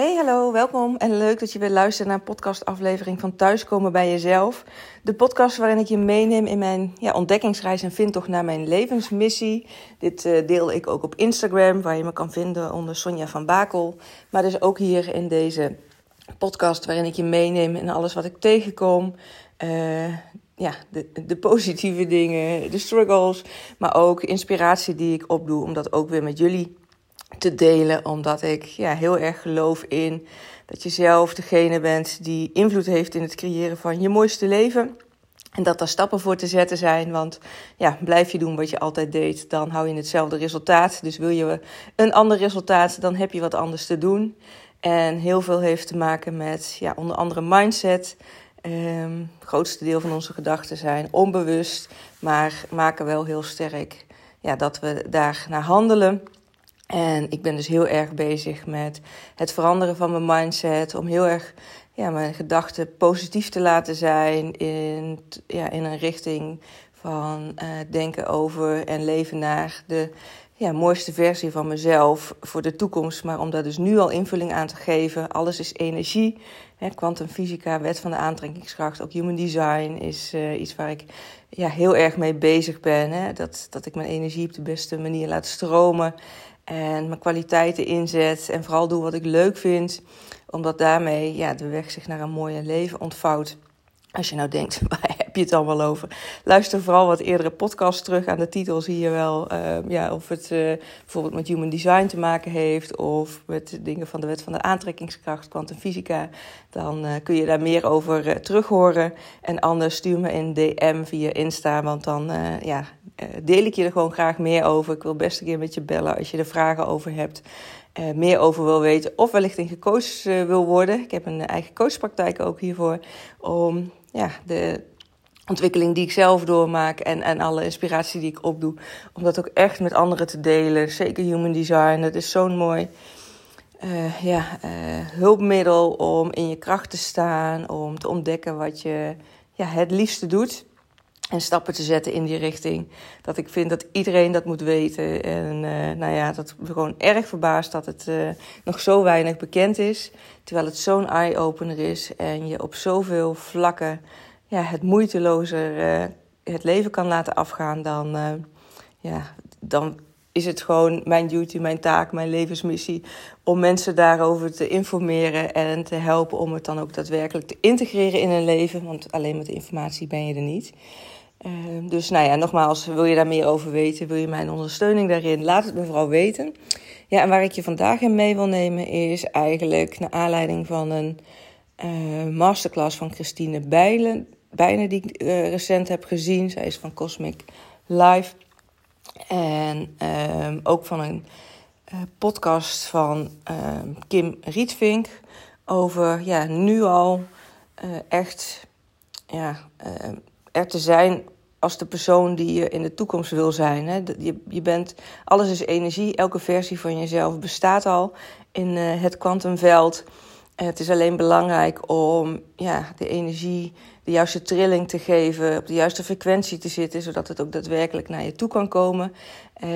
Hey, hallo, welkom en leuk dat je weer luistert naar een podcastaflevering van Thuiskomen bij Jezelf. De podcast waarin ik je meeneem in mijn ja, ontdekkingsreis en vindtocht naar mijn levensmissie. Dit uh, deel ik ook op Instagram, waar je me kan vinden onder Sonja van Bakel. Maar dus ook hier in deze podcast waarin ik je meeneem in alles wat ik tegenkom. Uh, ja, de, de positieve dingen, de struggles, maar ook inspiratie die ik opdoe om dat ook weer met jullie te delen, omdat ik ja, heel erg geloof in dat je zelf degene bent die invloed heeft in het creëren van je mooiste leven. En dat daar stappen voor te zetten zijn. Want ja, blijf je doen wat je altijd deed, dan hou je hetzelfde resultaat. Dus wil je een ander resultaat, dan heb je wat anders te doen. En heel veel heeft te maken met ja, onder andere mindset. Het grootste deel van onze gedachten zijn onbewust, maar maken wel heel sterk ja, dat we daar naar handelen. En ik ben dus heel erg bezig met het veranderen van mijn mindset. Om heel erg ja, mijn gedachten positief te laten zijn. In, ja, in een richting van uh, denken over en leven naar de ja, mooiste versie van mezelf voor de toekomst. Maar om daar dus nu al invulling aan te geven. Alles is energie. Kwantumfysica, wet van de aantrekkingskracht, ook human design is uh, iets waar ik ja, heel erg mee bezig ben. Hè? Dat, dat ik mijn energie op de beste manier laat stromen. En mijn kwaliteiten inzet. En vooral doe wat ik leuk vind. Omdat daarmee ja, de weg zich naar een mooie leven ontvouwt. Als je nou denkt, waar heb je het allemaal over? Luister vooral wat eerdere podcasts terug. Aan de titel zie je wel uh, ja, of het uh, bijvoorbeeld met human design te maken heeft. Of met dingen van de wet van de aantrekkingskracht, kwantumfysica. Dan uh, kun je daar meer over terug horen. En anders stuur me een DM via Insta. Want dan ja, deel ik je er gewoon graag meer over. Ik wil best een keer met je bellen als je er vragen over hebt. Meer over wil weten of wellicht in gecoacht wil worden. Ik heb een eigen coachpraktijk ook hiervoor. Om ja, de ontwikkeling die ik zelf doormaak en, en alle inspiratie die ik opdoe, om dat ook echt met anderen te delen. Zeker human design, dat is zo'n mooi uh, ja, uh, hulpmiddel om in je kracht te staan, om te ontdekken wat je ja, het liefste doet. En stappen te zetten in die richting. Dat ik vind dat iedereen dat moet weten. En uh, nou ja, dat me gewoon erg verbaast dat het nog zo weinig bekend is. Terwijl het zo'n eye-opener is en je op zoveel vlakken ja, het moeitelozer uh, het leven kan laten afgaan, dan, uh, ja, dan is het gewoon mijn duty, mijn taak, mijn levensmissie om mensen daarover te informeren en te helpen om het dan ook daadwerkelijk te integreren in hun leven. Want alleen met de informatie ben je er niet. Uh, dus nou ja, nogmaals, wil je daar meer over weten, wil je mijn ondersteuning daarin, laat het me vooral weten. Ja, en waar ik je vandaag in mee wil nemen is eigenlijk naar aanleiding van een masterclass van Christine Bijlen bijna die ik uh, recent heb gezien. Zij is van Cosmic Live. En uh, ook van een uh, podcast van ehm, Kim Rietvink. Over ja, nu al eh, echt ja, ehm, er te zijn als de persoon die je in de toekomst wil zijn. Hè. Je, je bent, alles is energie. Elke versie van jezelf bestaat al in het kwantumveld. Het is alleen belangrijk om ja, de energie de juiste trilling te geven, op de juiste frequentie te zitten, zodat het ook daadwerkelijk naar je toe kan komen. Eh,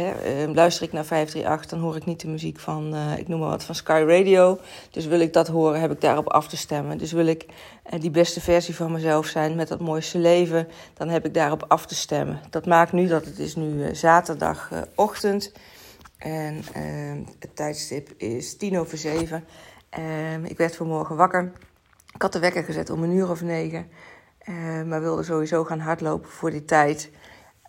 luister ik naar 538, dan hoor ik niet de muziek van, uh, ik noem maar wat, van Sky Radio. Dus wil ik dat horen, heb ik daarop af te stemmen. Dus wil ik uh, die beste versie van mezelf zijn met dat mooiste leven, dan heb ik daarop af te stemmen. Dat maakt nu dat het is nu zaterdagochtend en het tijdstip is tien over zeven. Ik werd vanmorgen wakker. Ik had de wekker gezet om een uur of negen. Uh, maar wilde sowieso gaan hardlopen voor die tijd.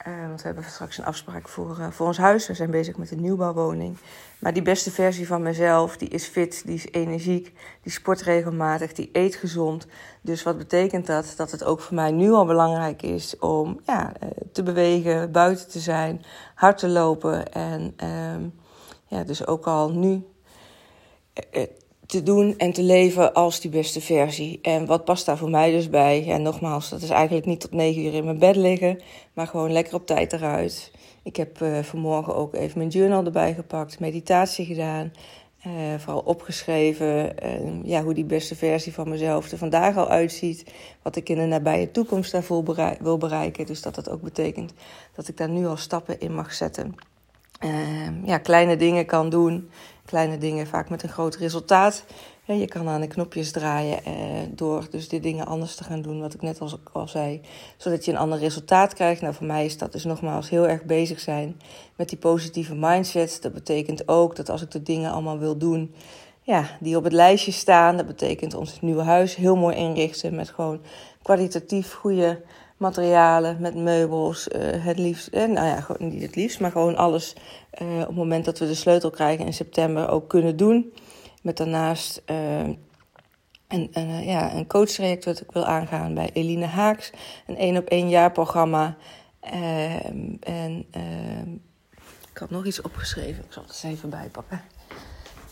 Uh, want we hebben straks een afspraak voor, uh, voor ons huis. We zijn bezig met een nieuwbouwwoning. Maar die beste versie van mezelf, die is fit, die is energiek, die sport regelmatig, die eet gezond. Dus wat betekent dat? Dat het ook voor mij nu al belangrijk is om ja, te bewegen, buiten te zijn, hard te lopen. En ehm, ja, dus ook al nu te doen en te leven als die beste versie. En wat past daar voor mij dus bij? Ja, nogmaals, dat is eigenlijk niet tot negen uur in mijn bed liggen, maar gewoon lekker op tijd eruit. Ik heb uh, vanmorgen ook even mijn journal erbij gepakt, meditatie gedaan. Uh, vooral opgeschreven uh, ja, hoe die beste versie van mezelf er vandaag al uitziet. Wat ik in de nabije toekomst daarvoor wil bereiken. Dus dat dat ook betekent dat ik daar nu al stappen in mag zetten. Uh, ja, kleine dingen kan doen. Kleine dingen vaak met een groot resultaat. je kan aan de knopjes draaien uh, door dus die dingen anders te gaan doen, wat ik net al, al zei. Zodat je een ander resultaat krijgt. Nou, voor mij is dat dus nogmaals heel erg bezig zijn met die positieve mindset. Dat betekent ook dat als ik de dingen allemaal wil doen, ja, die op het lijstje staan. Dat betekent ons nieuwe huis heel mooi inrichten met gewoon kwalitatief goede materialen, met meubels, uh, het liefst, eh, nou ja, niet het liefst, maar gewoon alles uh, op het moment dat we de sleutel krijgen in september ook kunnen doen. Met daarnaast een, een, ja, een coachtraject wat ik wil aangaan bij Eline Haaks, een één op één jaar programma. en ik had nog iets opgeschreven, ik zal het eens even bijpakken.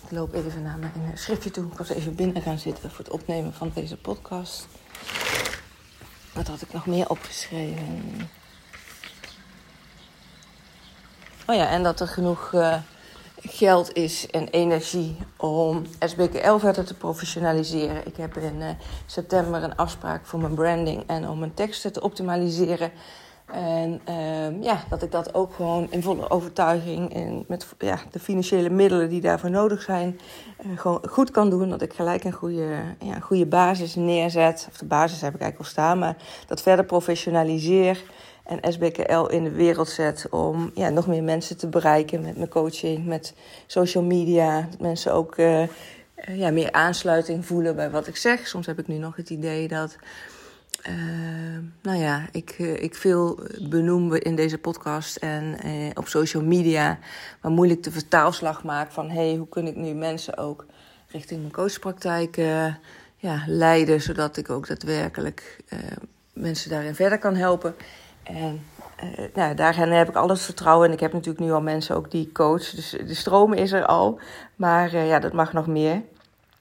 Ik loop even naar mijn schriftje toe. Ik was even binnen gaan zitten voor het opnemen van deze podcast. Wat had ik nog meer opgeschreven? Oh ja, en dat er genoeg uh, geld is en energie om SBKL verder te professionaliseren. Ik heb in uh, september een afspraak voor mijn branding en om mijn teksten te optimaliseren. En uh, ja, dat ik dat ook gewoon in volle overtuiging en met ja, de financiële middelen die daarvoor nodig zijn, uh, gewoon goed kan doen. Dat ik gelijk een goede, ja, goede basis neerzet. Of de basis heb ik eigenlijk al staan, maar dat verder professionaliseer. En SBKL in de wereld zet om ja, nog meer mensen te bereiken met mijn coaching, met social media. Dat mensen ook uh, ja, meer aansluiting voelen bij wat ik zeg. Soms heb ik nu nog het idee dat uh, nou ja, ik, uh, ik veel benoem in deze podcast en uh, op social media, maar moeilijk de vertaalslag maak van hey, hoe kun ik nu mensen ook richting mijn coachpraktijk ja, leiden, zodat ik ook daadwerkelijk mensen daarin verder kan helpen. En nou, daarin heb ik alles vertrouwen en ik heb natuurlijk nu al mensen ook die coach, dus de stroom is er al, maar ja, dat mag nog meer.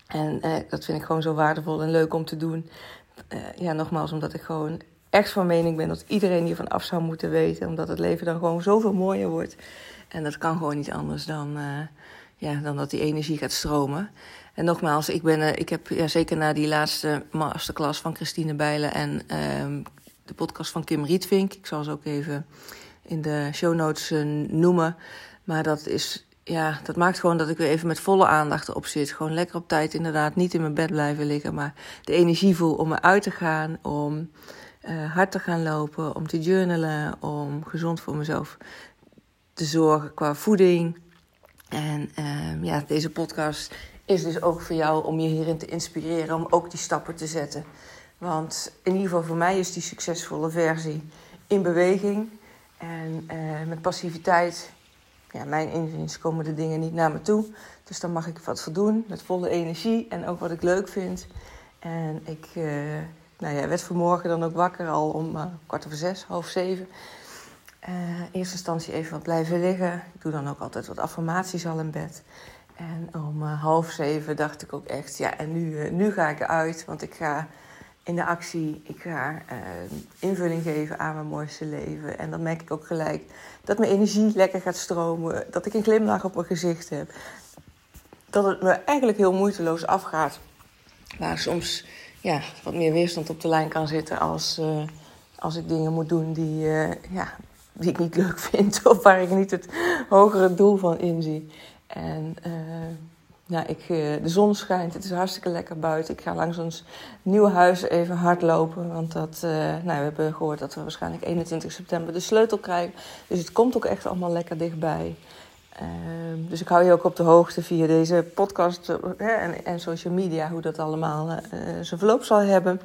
En dat vind ik gewoon zo waardevol en leuk om te doen uh, ja, nogmaals, omdat ik gewoon echt van mening ben dat iedereen hiervan af zou moeten weten. Omdat het leven dan gewoon zoveel mooier wordt. En dat kan gewoon niet anders dan, uh, ja, dan dat die energie gaat stromen. En nogmaals, ik, ben, uh, ik heb ja, zeker na die laatste masterclass van Christine Bijlen en ehm, de podcast van Kim Rietvink. Ik zal ze ook even in de show notes noemen. Maar dat is ja, dat maakt gewoon dat ik weer even met volle aandacht erop zit. Gewoon lekker op tijd inderdaad, niet in mijn bed blijven liggen, maar de energie voel om eruit te gaan, om uh, hard te gaan lopen, om te journalen, om gezond voor mezelf te zorgen qua voeding. En uh, ja, deze podcast is dus ook voor jou om je hierin te inspireren, om ook die stappen te zetten. Want in ieder geval voor mij is die succesvolle versie in beweging en uh, met passiviteit ja, mijn inziens komen de dingen niet naar me toe. Dus dan mag ik wat voor doen met volle energie en ook wat ik leuk vind. En ik uh, nou ja, werd vanmorgen dan ook wakker al om uh, kwart over zes, half zeven. Uh, in eerste instantie even wat blijven liggen. Ik doe dan ook altijd wat affirmaties al in bed. En om half zeven dacht ik ook echt, ja, en nu, nu ga ik eruit. Want ik ga in de actie. Ik ga uh, invulling geven aan mijn mooiste leven. En dan merk ik ook gelijk dat mijn energie lekker gaat stromen. Dat ik een glimlach op mijn gezicht heb. Dat het me eigenlijk heel moeiteloos afgaat. Waar soms ja, wat meer weerstand op de lijn kan zitten als, uh, als ik dingen moet doen die, uh, ja, die ik niet leuk vind. Of waar ik niet het hogere doel van inzie. En ja, ik, eh, de zon schijnt, het is hartstikke lekker buiten. Ik ga langs ons nieuwe huis even hardlopen. Want dat, uh, nou, we hebben gehoord dat we waarschijnlijk 21 september de sleutel krijgen. Dus het komt ook echt allemaal lekker dichtbij. Uh, dus ik hou je ook op de hoogte via deze podcast uh, en, en, social media hoe dat allemaal zijn verloop zal hebben.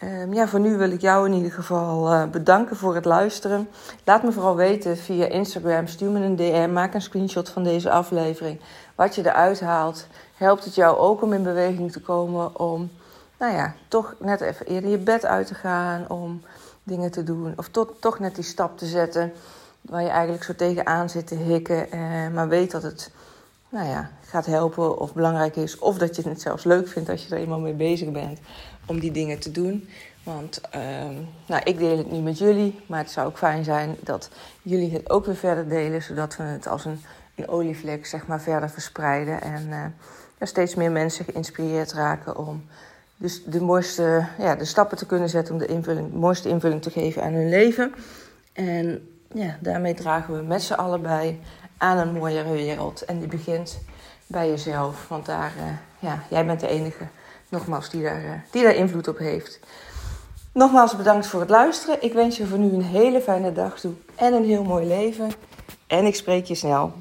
Ehm, ja, voor nu wil ik jou in ieder geval bedanken voor het luisteren. Laat me vooral weten via Instagram. Stuur me een DM. Maak een screenshot van deze aflevering wat je eruit haalt, helpt het jou ook om in beweging te komen om, nou ja, toch net even eerder je bed uit te gaan, om dingen te doen. Of tot, toch net die stap te zetten waar je eigenlijk zo tegenaan zit te hikken, eh, maar weet dat het, nou ja, gaat helpen of belangrijk is. Of dat je het zelfs leuk vindt als je er eenmaal mee bezig bent om die dingen te doen. Want uh, nou, ik deel het nu met jullie, maar het zou ook fijn zijn dat jullie het ook weer verder delen, zodat we het als een een olievlek zeg maar, verder verspreiden. En uh, steeds meer mensen geïnspireerd raken om dus de, mooiste, ja, de stappen te kunnen zetten om de, invulling, mooiste invulling te geven aan hun leven. En ja, daarmee dragen we met z'n allen bij aan een mooiere wereld. En die begint bij jezelf. Want daar, uh, ja, jij bent de enige, nogmaals, die daar, uh, die daar invloed op heeft. Nogmaals bedankt voor het luisteren. Ik wens je voor nu een hele fijne dag toe en een heel mooi leven. En ik spreek je snel.